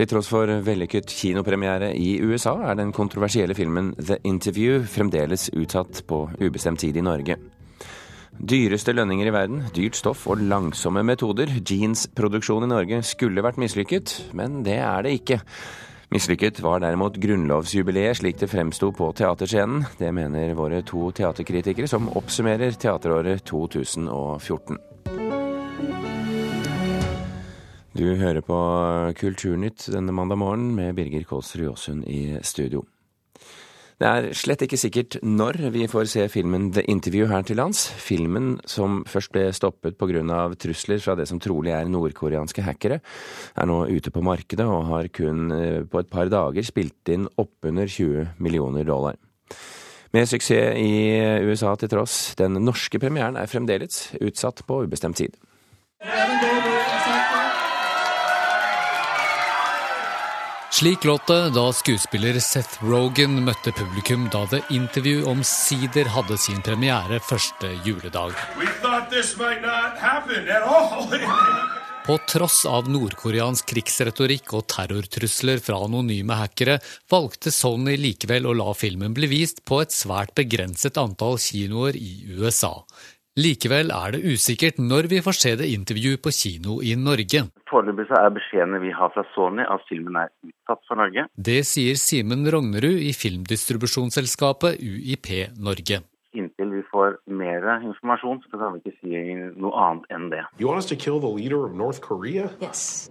Til tross for vellykket kinopremiere i USA, er den kontroversielle filmen The Interview fremdeles utsatt på ubestemt tid i Norge. Dyreste lønninger i verden, dyrt stoff og langsomme metoder. Jeansproduksjon i Norge skulle vært mislykket, men det er det ikke. Mislykket var derimot grunnlovsjubileet slik det fremsto på teaterscenen. Det mener våre to teaterkritikere som oppsummerer teateråret 2014. Du hører på Kulturnytt denne mandag morgen med Birger Kåsrud Jåsund i studio. Det er slett ikke sikkert når vi får se filmen The Interview her til lands. Filmen, som først ble stoppet pga. trusler fra det som trolig er nordkoreanske hackere, er nå ute på markedet og har kun eh, på et par dager spilt inn oppunder 20 millioner dollar. Med suksess i USA til tross, den norske premieren er fremdeles utsatt på ubestemt tid. Slik låt det da skuespiller Seth Rogan møtte publikum da The Interview omsider hadde sin premiere første juledag. På tross av nordkoreansk krigsretorikk og terrortrusler fra anonyme hackere, valgte Sony likevel å la filmen bli vist på et svært begrenset antall kinoer i USA. Likevel er det usikkert når vi får se det intervju på kino i Norge. Foreløpig er beskjedene vi har fra Sony at filmen er utsatt for Norge. Det sier Simen Rognerud i filmdistribusjonsselskapet UiP Norge. Inntil vi får mer informasjon, så kan vi ikke si noe annet enn det. Yes.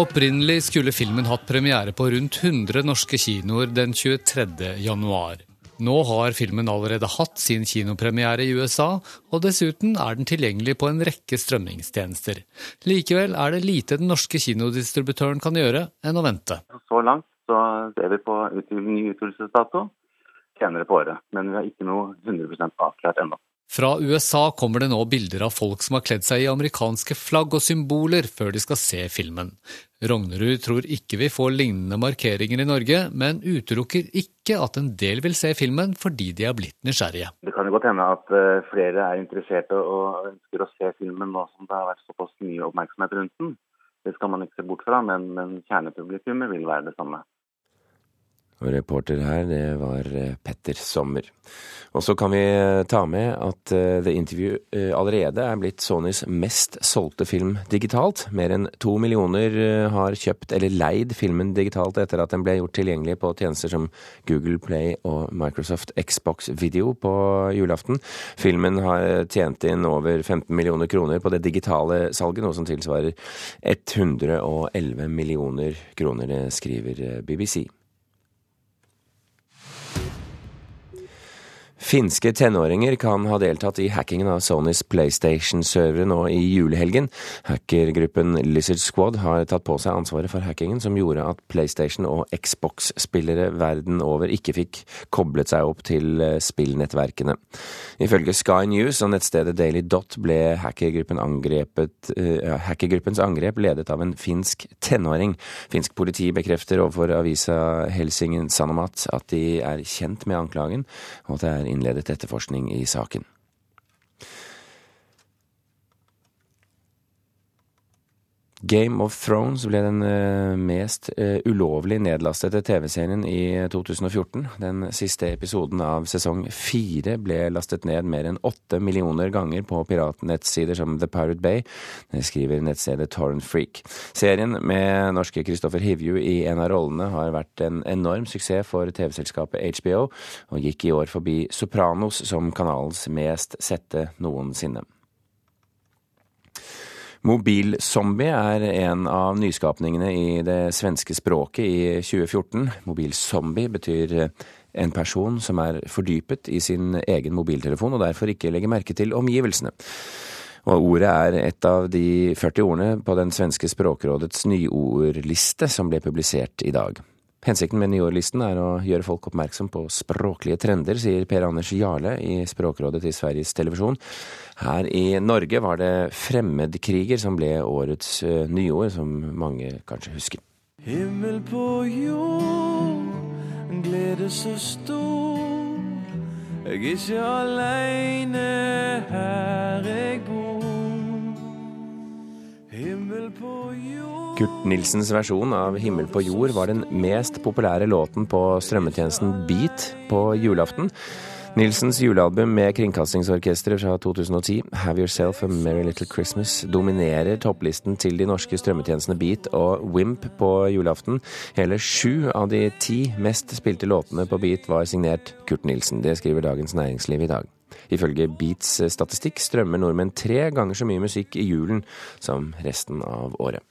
Opprinnelig skulle filmen hatt premiere på rundt 100 norske kinoer den 23. januar. Nå har filmen allerede hatt sin kinopremiere i USA, og dessuten er den tilgjengelig på en rekke strømmingstjenester. Likevel er det lite den norske kinodistributøren kan gjøre enn å vente. Så langt så ser vi på ny utvidelsesdato senere på året, men vi har ikke noe 100% avklart ennå. Fra USA kommer det nå bilder av folk som har kledd seg i amerikanske flagg og symboler før de skal se filmen. Rognerud tror ikke vi får lignende markeringer i Norge, men utelukker ikke at en del vil se filmen fordi de er blitt nysgjerrige. Det kan jo godt hende at eh, flere er interesserte og ønsker å se filmen nå som det har vært såpass mye oppmerksomhet rundt den. Det skal man ikke se bort fra, men, men kjernepublikummet vil være det samme. Og reporter her, det var eh, Petter Sommer. Og så kan vi eh, ta med at eh, The Interview allerede er blitt Sonys mest solgte film digitalt. Mer enn to millioner har kjøpt eller leid filmen digitalt etter at den ble gjort tilgjengelig på tjenester som Google Play og Microsoft Xbox Video på julaften. Filmen har tjent inn over 15 millioner kroner på det digitale salget, noe som tilsvarer 111 millioner kroner, skriver BBC. Finske tenåringer kan ha deltatt i hackingen av Sonys PlayStation-servere nå i julehelgen. Hackergruppen Lizard Squad har tatt på seg ansvaret for hackingen som gjorde at PlayStation og Xbox-spillere verden over ikke fikk koblet seg opp til eh, spillnettverkene. Ifølge Sky News og nettstedet Daily Dot ble hackergruppen uh, hackergruppens angrep ledet av en finsk tenåring. Finsk politi bekrefter overfor avisa Helsingin Sanomat at de er kjent med anklagen, og at det er innledet etterforskning i saken. Game of Thrones ble den eh, mest eh, ulovlig nedlastede TV-serien i 2014. Den siste episoden av sesong fire ble lastet ned mer enn åtte millioner ganger på piratnettsider som The Pirate Bay. Det skriver nettstedet Torrent Freak. Serien med norske Kristoffer Hivju i en av rollene har vært en enorm suksess for TV-selskapet HBO, og gikk i år forbi Sopranos som kanalens mest sette noensinne. Mobilzombie er en av nyskapningene i det svenske språket i 2014. Mobilzombie betyr en person som er fordypet i sin egen mobiltelefon og derfor ikke legger merke til omgivelsene. Og ordet er et av de 40 ordene på den svenske språkrådets nyordliste som ble publisert i dag. Hensikten med nyårlisten er å gjøre folk oppmerksom på språklige trender, sier Per Anders Jarle i Språkrådet til Sveriges Televisjon. Her i Norge var det fremmedkriger som ble årets uh, nyord, som mange kanskje husker. Himmel på jord, en glede så stor. Jeg er ikke aleine Kurt Nilsens versjon av 'Himmel på jord' var den mest populære låten på strømmetjenesten Beat på julaften. Nilsens julealbum med Kringkastingsorkesteret fra 2010, 'Have Yourself a Merry Little Christmas', dominerer topplisten til de norske strømmetjenestene Beat og Wimp på julaften. Hele sju av de ti mest spilte låtene på Beat var signert Kurt Nilsen. Det skriver Dagens Næringsliv i dag. Ifølge Beats statistikk strømmer nordmenn tre ganger så mye musikk i julen som resten av året.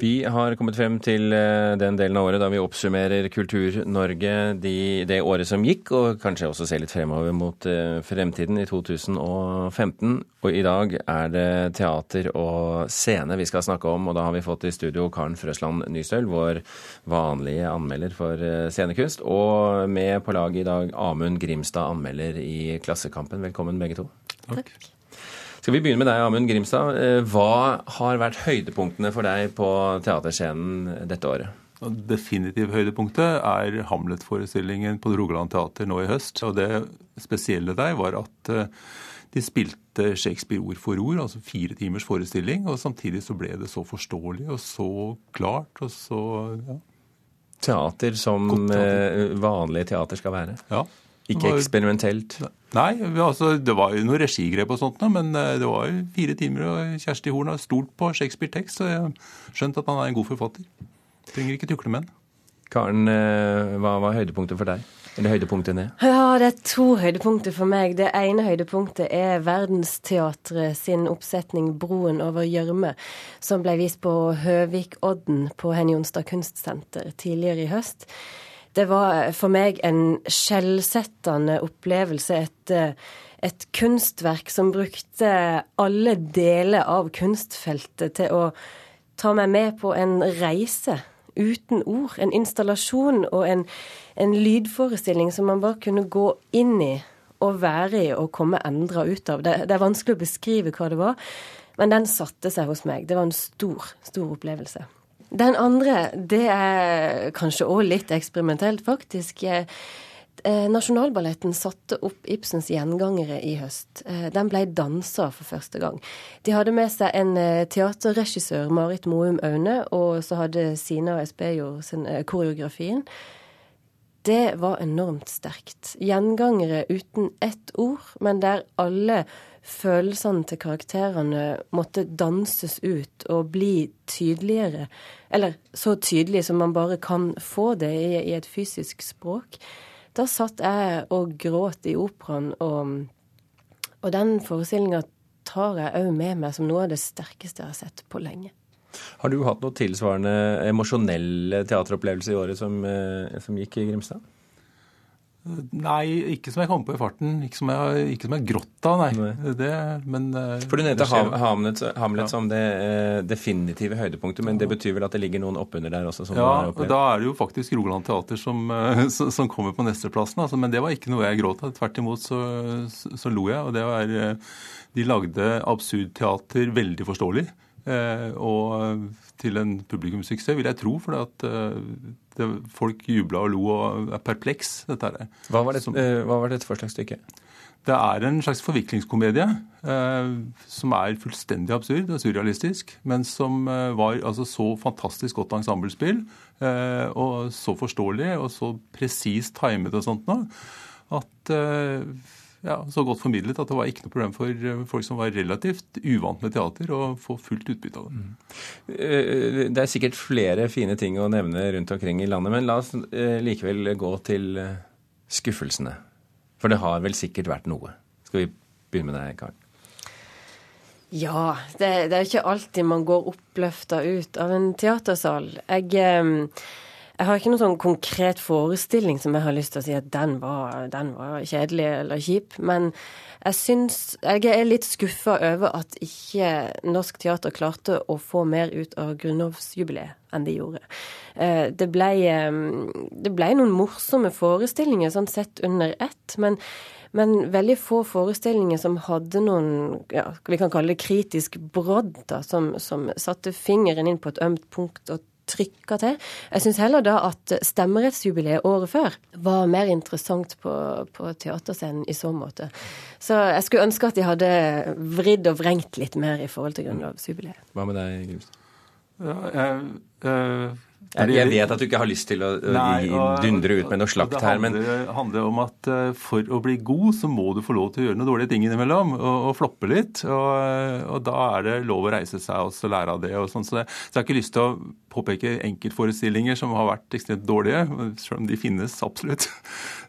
Vi har kommet frem til eh, den delen av året da vi oppsummerer Kultur-Norge de, det året som gikk, og kanskje også ser litt fremover mot eh, fremtiden i 2015. Og i dag er det teater og scene vi skal snakke om, og da har vi fått i studio Karen Frøsland Nystøl, vår vanlige anmelder for eh, scenekunst, og med på laget i dag Amund Grimstad, anmelder i Klassekampen. Velkommen begge to. Takk. Skal vi begynne med deg, Amund Grimstad. Eh, hva har vært høydepunktene for deg på teaterscenen dette året? Definitivt høydepunktet er Hamlet-forestillingen på Rogaland teater nå i høst. Og det spesielle der var at eh, de spilte Shakespeare ord for ord, altså fire timers forestilling. Og samtidig så ble det så forståelig og så klart og så ja. Teater som teater. vanlige vanlig teater skal være? Ja. Ikke eksperimentelt? Nei, altså, det var jo noe regigrep og sånt, men eh, det var jo fire timer, og Kjersti Horn har stolt på Shakespeare-tekst, så jeg har skjønt at han er en god forfatter. Trenger ikke tukle med han. Karen, eh, hva var høydepunktet for deg? Eller høydepunktene? Ja, det er to høydepunkter for meg. Det ene høydepunktet er Verdensteatret sin oppsetning 'Broen over gjørme', som ble vist på Høvikodden på Henny Jonstad kunstsenter tidligere i høst. Det var for meg en skjellsettende opplevelse. Et, et kunstverk som brukte alle deler av kunstfeltet til å ta meg med på en reise uten ord. En installasjon og en, en lydforestilling som man bare kunne gå inn i og være i og komme endra ut av. Det, det, er vanskelig å beskrive hva det var, men den satte seg hos meg. Det var en stor, stor opplevelse. Den andre, det er kanskje òg litt eksperimentelt, faktisk. Eh, Nasjonalballetten satte opp Ibsens gjengangere i høst. Eh, den ble dansa for første gang. De hadde med seg en eh, teaterregissør, Marit Moum Aune, og så hadde Sina Espejo sin koreografien. Det var enormt sterkt. Gjengangere uten ett ord, men der alle følelsene til karakterene måtte danses ut og bli tydeligere. Eller så tydelig som man bare kan få det i, i et fysisk språk. Da satt jeg og gråt i operaen, og, og den forestillinga tar jeg òg med meg som noe av det sterkeste jeg har sett på lenge. Har du hatt noe tilsvarende emosjonelle teateropplevelser i året som, eh, som gikk i Grimstad? Nei, ikke som jeg kom på i farten. Ikke som jeg, ikke som jeg grått av, nei. nei. Det, men, eh, For Du nevnte Hamlet, Hamlet ja. som det eh, definitive høydepunktet, men det betyr vel at det ligger noen oppunder der også? ja, og da er det jo faktisk Rogaland Teater som, som kommer på nesteplassen. Altså, men det var ikke noe jeg gråt av. Tvert imot så, så, så, lo jeg. Og det var De lagde absurd teater veldig forståelig. Og til en publikumssuksess, vil jeg tro. For at det, folk jubla og lo og er perpleks. Dette her. Hva var, det, som, uh, hva var dette for slags stykke? Det er en slags forviklingskomedie eh, som er fullstendig absurd og surrealistisk, men som var altså, så fantastisk godt ensemblespill og så forståelig og så presist timet og sånt nå, at ja, så godt formidlet at det var ikke noe problem for eh, folk som var relativt uvant med teater, å få fullt utbytte av det. Mm. Eh, det er sikkert flere fine ting å nevne rundt omkring i landet, men la oss eh, likevel gå til skuffelsene. For det har vel sikkert vært noe. Skal vi begynne med deg, Karen? Ja, det, det er ikke alltid man går oppløfta ut av en teatersal. Jeg jeg har ikke noen sånn konkret forestilling som jeg har lyst til å si at den var, den var kjedelig eller kjip. Men jeg syns Jeg er litt skuffa over at ikke Norsk Teater klarte å få mer ut av grunnlovsjubileet enn de gjorde. Eh, det ble, eh, det ble noen morsomme forestillinger sånn sett under ett. men men veldig få forestillinger som hadde noen ja, vi kan kalle det kritisk brodd, da, som, som satte fingeren inn på et ømt punkt og trykka til. Jeg syns heller da at stemmerettsjubileet året før var mer interessant på, på teaterscenen i så måte. Så jeg skulle ønske at de hadde vridd og vrengt litt mer i forhold til grunnlovsjubileet. Hva med deg, Grimstad? Ja, jeg, jeg, jeg, vet at du ikke har lyst til å Nei, og, dundre ut med noe slakt her, men Det handler om at uh, for å bli god, så må du få lov til å gjøre noen dårlige ting innimellom. Og, og floppe litt. Og, og, da er det lov å reise seg og lære av det. og sånn. Så, så, jeg har ikke lyst til å påpeke enkeltforestillinger som har vært ekstremt dårlige, selv om de finnes absolutt.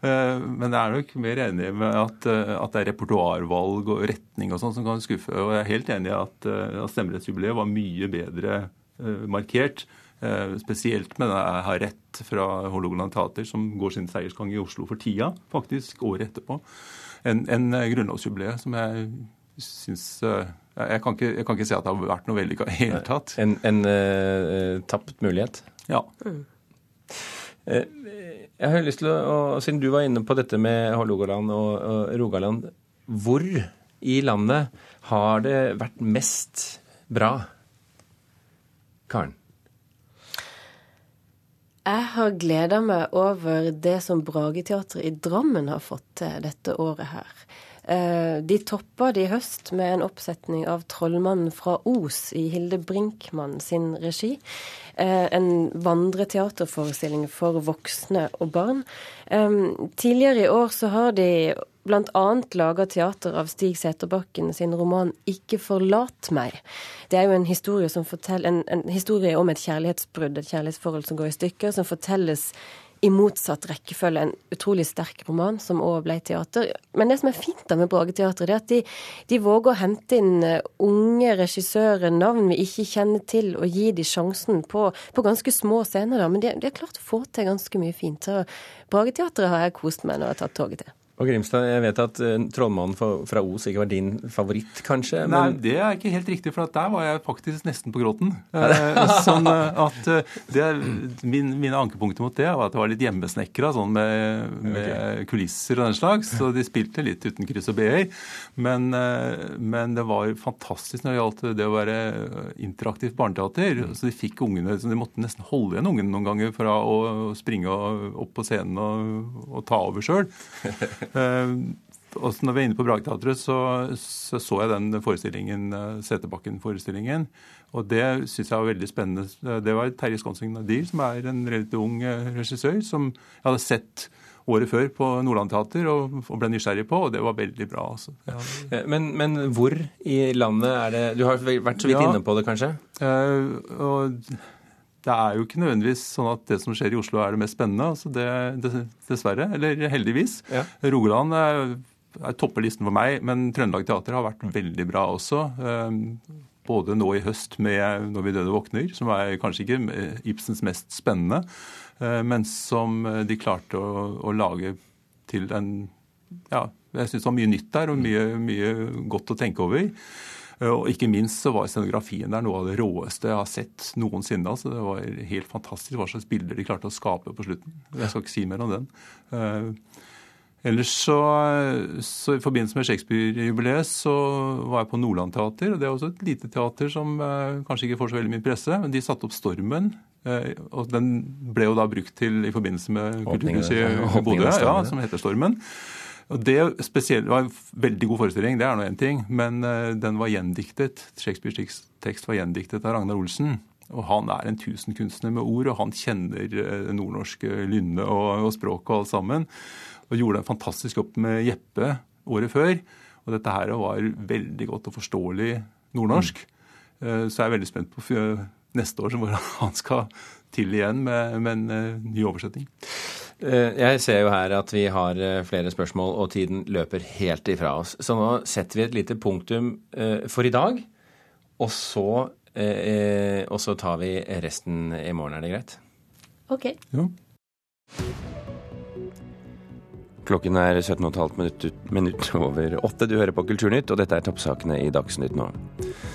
Uh, men jeg er nok mer enig med at, at det er repertoarvalg og retning og sånn som kan skuffe. Og jeg er helt enig i at, at stemmerettsjubileet var mye bedre markert Eh, spesielt med det jeg har rett fra Hålogaland Teater, som går sin seiersgang i Oslo for tida, faktisk året etterpå. En, en grunnlovsjubileet som jeg syns eh, jeg kan, ikke, jeg kan, ikke, si at det har vært noe vellykka i hele tatt. En, en uh, tapt mulighet? Ja. Mm. Jeg har lyst til å, Siden du var inne på dette med Hålogaland og, og Rogaland, hvor i landet har det vært mest bra? Karen? Jeg har gleda meg over det som Brageteatret i Drammen har fått til dette året her. Eh, de toppa det i høst med en oppsetning av 'Trollmannen fra Os' i Hilde Brinkmann sin regi. Eh, en vandreteaterforestilling for voksne og barn. Tidligere i år så har de bl.a. laga teater av Stig Seterbakken sin roman 'Ikke forlat meg'. Det er jo en historie, en, en historie om et kjærlighetsbrudd, et kjærlighetsforhold som går i stykker, som fortelles i motsatt rekkefølge en utrolig sterk roman, som òg ble teater. Men det som er fint da med Brageteatret, er at de, de, våger å hente inn eh, unge regissører, navn vi ikke kjenner til, og gi dem sjansen på, på ganske små scener. da. Men de, de, har klart å få til ganske mye fint. Så Brageteatret har jeg kost meg når jeg har tatt toget til. Og Grimstad, jeg vet at uh, Trollmannen fra Os ikke var din favoritt, kanskje? Men... Nei, det er ikke helt riktig, for der var jeg faktisk nesten på gråten. Uh, sånn at uh, det, min, Mine ankepunkter mot det var at det var litt hjemmesnekra, sånn med, med okay. kulisser og den slags. Så de spilte litt uten kryss og b-er. Men, men, det var fantastisk når det gjaldt det å være interaktivt barneteater. Mm. Så de fikk ungene, så de måtte nesten holde igjen ungene noen ganger fra å springe opp på scenen og, og ta over sjøl. Eh, også når vi er inne på Brageteatret, så, så, så jeg den forestillingen, eh, Seterbakken-forestillingen. Og det syns jeg var veldig spennende. Det var Terje Skonsing Nadir, som er en relativt ung eh, regissør, som jeg hadde sett året før på Nordland Teater og, ble nysgjerrig på, og det var veldig bra. Altså. Ja. Men, men, hvor i landet er det Du har vært så vidt ja, inne på det, kanskje? Og det er jo ikke nødvendigvis sånn at det som skjer i Oslo er det mest spennende. altså det, det, Dessverre. Eller heldigvis. Ja. Rogaland er, er topper listen for meg, men Trøndelag Teater har vært veldig bra også. Ehm, både nå i høst med 'Når vi døde våkner', som er kanskje ikke Ibsens mest spennende, eh, men som de klarte å, å lage til en Ja, jeg syns det var mye nytt der, og mye, mye godt å tenke over. Eh, og ikke minst så var scenografien der noe av det råeste jeg har sett noensinne. altså Det var helt fantastisk hva slags bilder de klarte å skape på slutten. Jeg skal ikke si mer om den. Uh, ellers så, så, I forbindelse med Shakespeare-jubileet så var jeg på Nordland Teater. og Det er også et lite teater som uh, kanskje ikke får så veldig mye presse. Men de satte opp Stormen. Uh, og Den ble jo da brukt til i forbindelse med Kulturhuset i Bodø, ja, som heter Stormen. Og Det spesielt, var en veldig god forestilling, det er nå én ting, men uh, den var gjendiktet. Shakespeares tekst var gjendiktet av Ragnar Olsen. Og han er en tusenkunstner med ord, og han kjenner det nordnorske lynne og, og språket og alt sammen. Og gjorde en fantastisk jobb med Jeppe året før. Og dette her var veldig godt og forståelig nordnorsk. Mm. Så jeg er veldig spent på neste år hvor han skal til igjen med, med en ny oversetting. Eh, jeg ser jo her at vi har eh, flere spørsmål, og tiden løper helt ifra oss. Så nå setter vi et lite punktum eh, for i dag, og så, og så tar vi resten i morgen. Er det greit? Ok. Ja. Klokken er 17,5 minutter minutt over åtte. Du hører på Kulturnytt, og dette er toppsakene i Dagsnytt nå.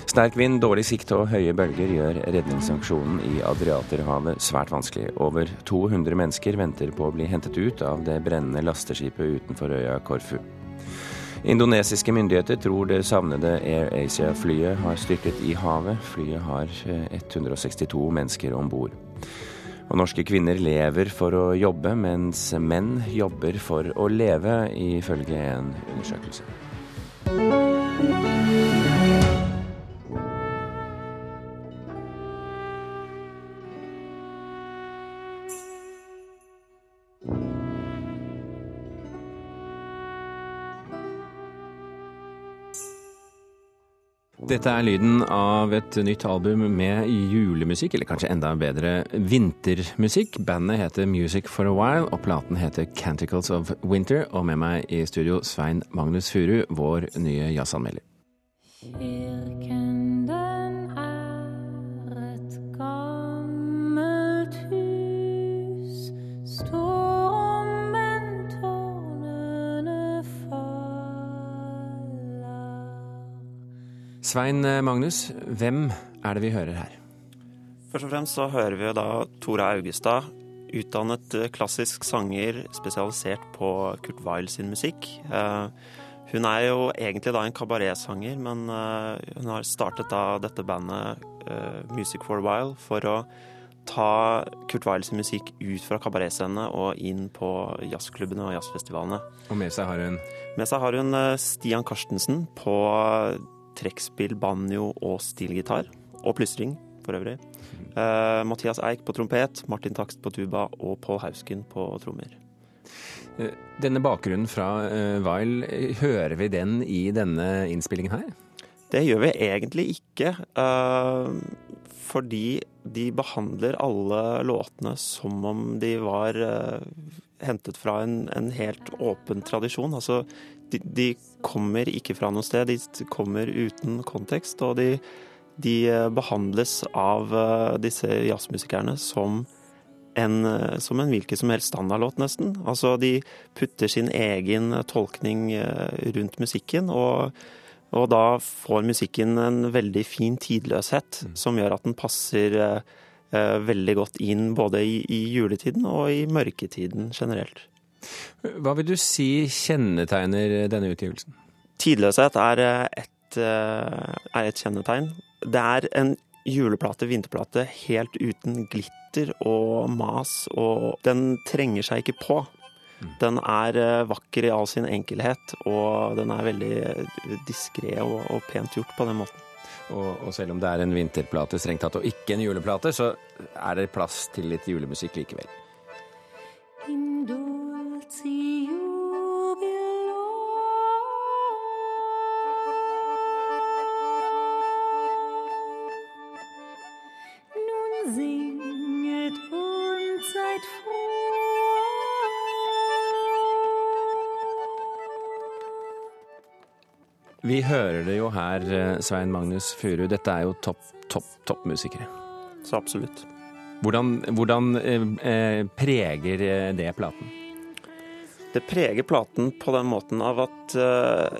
Sterk vind, dårlig sikt og høye bølger gjør redningsaksjonen i Adriaterhavet svært vanskelig. Over 200 mennesker venter på å bli hentet ut av det brennende lasteskipet utenfor øya Korfu. Indonesiske myndigheter tror det savnede Air Asia-flyet har styrtet i havet. Flyet har 162 eh, mennesker om bord. Og norske kvinner lever for å jobbe, mens menn jobber for å leve, ifølge en undersøkelse. Dette er lyden av et nytt album med julemusikk, eller kanskje enda bedre vintermusikk. Bandet heter Music for a While, og platen heter Canticles of Winter. Og med meg i studio Svein Magnus Furu, vår nye jazzanmelder. Svein eh, Magnus, hvem er det vi hører her? Først og fremst så hører vi da Tora Augestad, utdannet eh, klassisk sanger spesialisert på Kurt Weil sin musikk. Eh, hun er jo egentlig da en kabaretsanger, men hun har startet da dette bandet Music for a While for å ta Kurt Weil sin musikk ut fra kabaretscenene og inn på jazzklubbene og jazzfestivalene. Og med seg har hun? Med seg har hun Stian Karstensen på trekkspill, banjo og stilgitar. Og plystring, for øvrig. Uh, Mathias Eik på trompet, Martin Takst på tuba og Pål Hausken på trommer. Eh, denne bakgrunnen fra uh, Weil, hører vi den i denne innspillingen her? Det gjør vi egentlig ikke. Fordi de behandler alle låtene som om de var hentet fra en, en, helt åpen tradisjon. Altså, de, de, kommer ikke fra noe sted, de kommer uten kontekst. Og de, de eh, behandles av uh, disse jazzmusikerne som en, uh, som en hvilken som helst standardlåt, nesten. Altså, de putter sin egen tolkning rundt musikken. og og da får musikken en veldig fin tidløshet, mm. som gjør at den passer eh, veldig godt inn både i, i, juletiden og i mørketiden generelt. Hva vil du si kjennetegner denne utgivelsen? Tidløshet er et, eh, er et kjennetegn. Det er en juleplate, vinterplate, helt uten glitter og mas, og den trenger seg ikke på. Mm. Den er eh, vakker i all sin enkelhet, og den er veldig diskré og, og, pent gjort på den måten. Og, og, selv om det er en vinterplate strengt tatt, og ikke en juleplate, så er det plass til litt julemusikk likevel. Vi hører det jo her, eh, Svein Magnus Furu. Dette er jo topp, topp, toppmusikere. Så absolutt. Hvordan, hvordan eh, eh, preger eh, det platen? Det preger platen på den måten av at eh,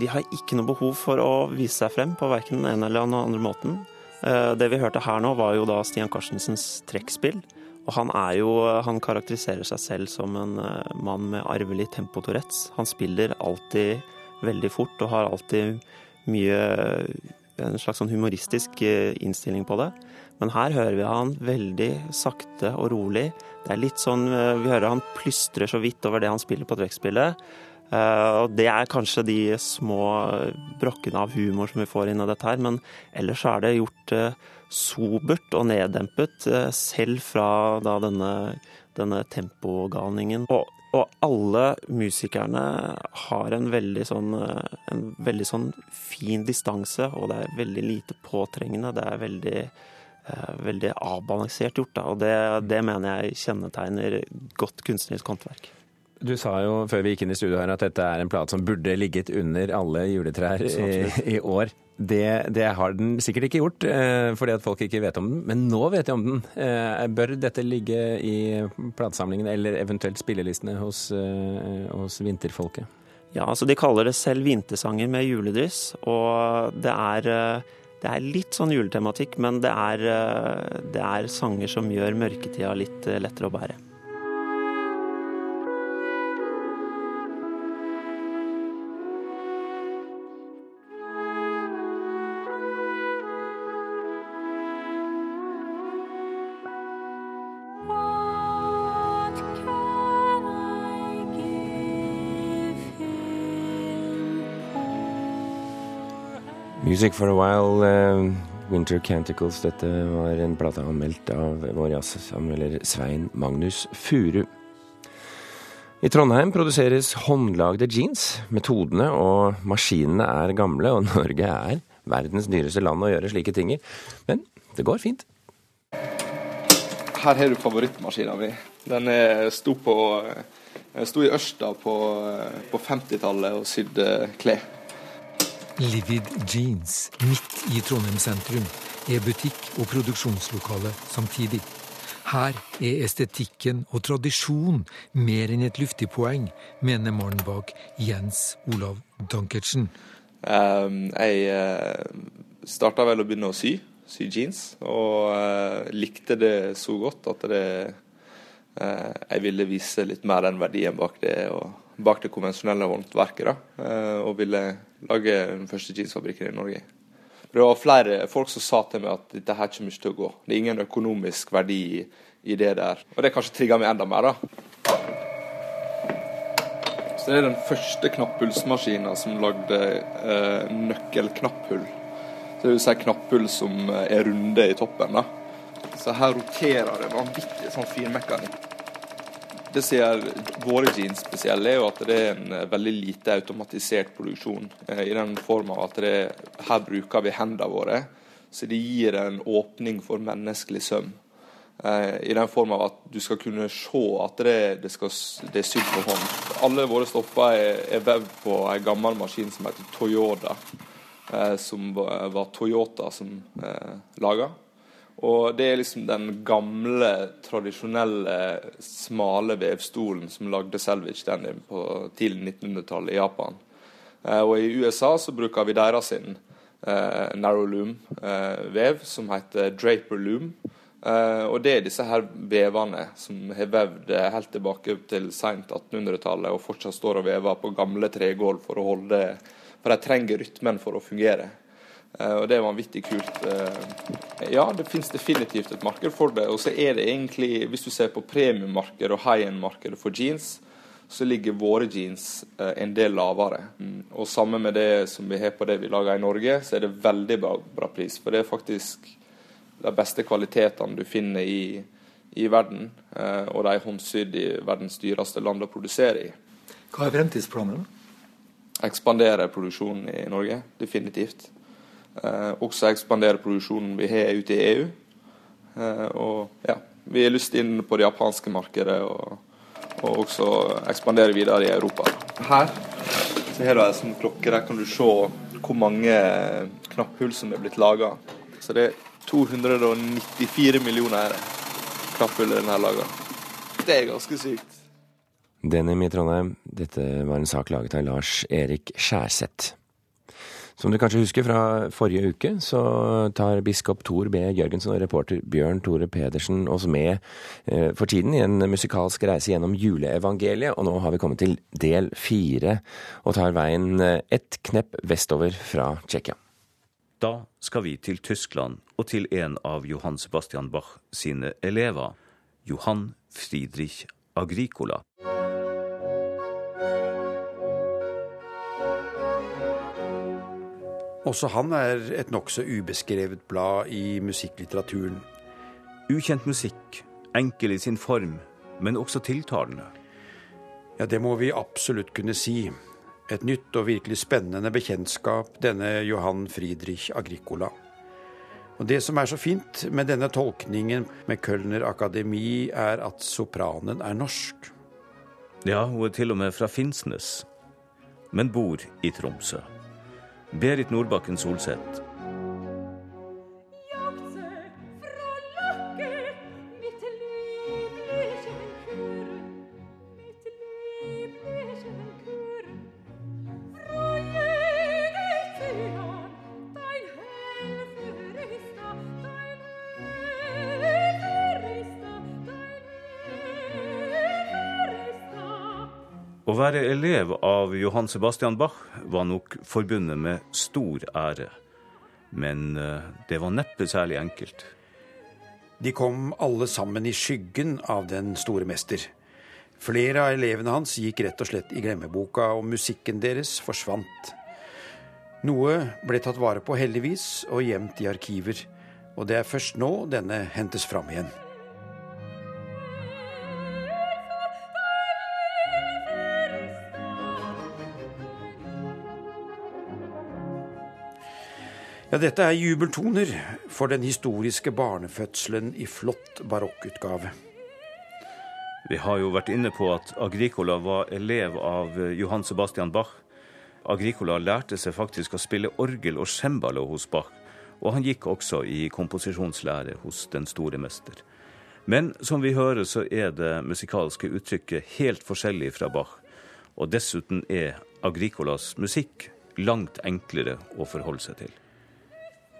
de har ikke noe behov for å vise seg frem på verken den ene eller den andre måten. Eh, det vi hørte her nå, var jo da Stian Karstensens trekkspill. Og han er jo Han karakteriserer seg selv som en mann med arvelig tempotourettes. Han spiller alltid veldig fort og har alltid mye en slags sånn humoristisk eh, innstilling på det. Men her hører vi han veldig sakte og rolig. Det er litt sånn, eh, Vi hører han plystrer så vidt over det han spiller på trekkspillet. Eh, og Det er kanskje de små brokkene av humor som vi får inn i dette her, men ellers er det gjort sobert og neddempet, selv fra da denne, denne tempogalningen. Og og alle musikerne har en veldig sånn, en veldig sånn fin distanse, og det er veldig lite påtrengende. Det er veldig, eh, veldig avbalansert gjort, da. Og det, det mener jeg kjennetegner godt kunstnerisk håndverk. Du sa jo før vi gikk inn i studio her at dette er en plate som burde ligget under alle juletrær i, i år. Det, det, har den sikkert ikke gjort, eh, fordi at folk ikke vet om den. Men nå vet de om den. Eh, bør dette ligge i platesamlingen eller eventuelt spillelistene hos, eh, hos vinterfolket? Ja, altså De kaller det selv vintersanger med juledryss. Og det er, det er litt sånn juletematikk, men det er, det er sanger som gjør mørketida litt lettere å bære. Music for a while, uh, Winter Canticles. Dette var en plate anmeldt av vår jazzanmelder Svein Magnus Furu. I Trondheim produseres håndlagde jeans. Metodene og maskinene er gamle, og Norge er verdens dyreste land å gjøre slike ting i. Men det går fint. Her har du favorittmaskina mi. Den sto, på, sto i Ørsta på, på 50-tallet og sydde klær. Livid Jeans midt i Trondheim sentrum er butikk og produksjonslokale samtidig. Her er estetikken og tradisjon mer enn et luftig poeng, mener mannen bak Jens Olav Dankertsen. Um, jeg uh, eh, starta vel å begynne å sy, sy jeans, og uh, likte det så godt at det, uh, jeg ville vise litt mer den verdien bak det. og bak det konvensjonelle håndverket, da, og ville lage den første jeansfabrikken i Norge. Det var flere folk som sa til meg at dette her kommer ikke til å gå. Det er ingen økonomisk verdi i, det der. Og det kanskje trigga meg enda mer, da. Så det er den første knapphullsmaskina som lagde eh, nøkkelknapphull. Det vil si knapphull som er runde i toppen. da. Så her roterer det vanvittig sånn finmekanikk. Det som gjør våre jeans spesielle, er jo at det er en eh, veldig lite automatisert produksjon. Eh, I den form av at det, her bruker vi hendene våre, så det gir en åpning for menneskelig søm. Eh, I den form av at du skal kunne se at det, det, skal, det er sydd på hånd. Alle våre stoffer er, er vevd på en gammel maskin som heter Toyota, som var Toyota som eh, laga. Og det er liksom den gamle, tradisjonelle, smale vevstolen som lagde Selvage Denim på tidlig 1900-tallet i Japan. Eh, og i USA så bruker vi deres sin eh, narrow loom-vev, eh, som heter Draper loom. Eh, og det er disse her vevene som har vevd helt tilbake til seint 1800-tallet og fortsatt står og vever på gamle tregulv for å holde For de trenger rytmen for å fungere. Eh, og det er vanvittig kult. Eh, ja, det finnes definitivt et marked for det. Og så er det egentlig, hvis du ser på premiummarkedet og high end-markedet for jeans, så ligger våre jeans eh, en del lavere. Mm. Og sammen med det som vi har på det vi lager i Norge, så er det veldig bra, bra pris. For det er faktisk de beste kvalitetene du finner i, i verden. Og de er håndsydd i verdens dyreste land å produsere i. Hva er fremtidsplanene? Ekspandere produksjonen i Norge, definitivt. Eh, også ekspandere produksjonen vi har ute i EU. Eh, og ja, vi har lyst inn på det japanske markedet og, og også ekspandere videre i Europa. Her så har du ei sånn klokke. Der kan du se hvor mange knapphull som er blitt laga. Så det er 294 millioner knapphull den her laga. Det er ganske sykt. Denim i Trondheim, dette var en sak laget av Lars Erik Skjærseth. Som du kanskje husker fra forrige uke, så tar biskop Tor B. Jørgensen og reporter Bjørn Tore Pedersen oss med eh, for tiden i en musikalsk reise gjennom juleevangeliet, og nå har vi kommet til del fire og tar veien eh, ett knepp vestover fra Tsjekkia. Da skal vi til Tyskland og til en av Johan Sebastian Bach sine elever, Johan Friedrich Agricola. Også han er et nokså ubeskrevet blad i musikklitteraturen. Ukjent musikk, enkel i sin form, men også tiltalende. Ja, det må vi absolutt kunne si. Et nytt og virkelig spennende bekjentskap, denne Johan Friedrich Agricola. Og Det som er så fint med denne tolkningen med Kölner akademi, er at sopranen er norsk. Ja, hun er til og med fra Finnsnes, men bor i Tromsø. Berit Nordbakken Solseth. Å være elev av Johan Sebastian Bach var nok forbundet med stor ære. Men eh, det var neppe særlig enkelt. De kom alle sammen i skyggen av den store mester. Flere av elevene hans gikk rett og slett i glemmeboka, og musikken deres forsvant. Noe ble tatt vare på heldigvis og gjemt i arkiver, og det er først nå denne hentes fram igjen. Ja, dette er jubeltoner for den historiske barnefødselen i flott barokkutgave. Vi har jo vært inne på at Agricola var elev av Johan Sebastian Bach. Agricola lærte seg faktisk å spille orgel og cembalo hos Bach, og han gikk også i komposisjonslære hos den store mester. Men som vi hører, så er det musikalske uttrykket helt forskjellig fra Bach. Og dessuten er Agricolas musikk langt enklere å forholde seg til.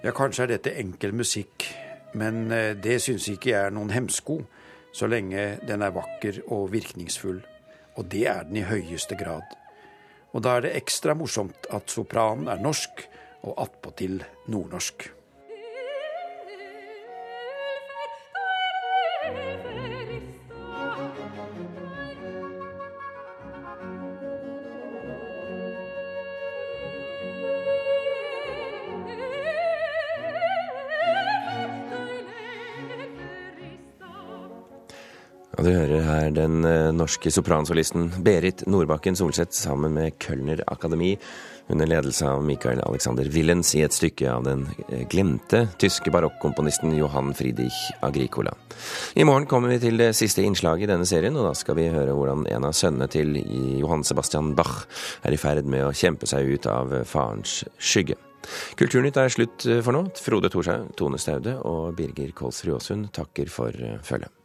Ja, kanskje er dette enkel musikk, men eh, det syns ikke jeg er noen hemsko, så lenge den er vakker og virkningsfull. Og det er den i høyeste grad. Og da er det ekstra morsomt at sopranen er norsk, og attpåtil nordnorsk. Og du hører her den eh, norske sopransolisten Berit Nordbakken Solseth sammen med Kölner Akademi under ledelse av Mikael Alexander Willens i et stykke av den eh, glemte tyske barokkomponisten Johan Friedrich Agricola. I morgen kommer vi til det siste innslaget i denne serien, og da skal vi høre hvordan en av sønnene til Johan Sebastian Bach er i ferd med å kjempe seg ut av farens skygge. Kulturnytt er slutt for nå. Frode Thorshaug, Tone Staude og Birger Kolsrud Aasund takker for følget.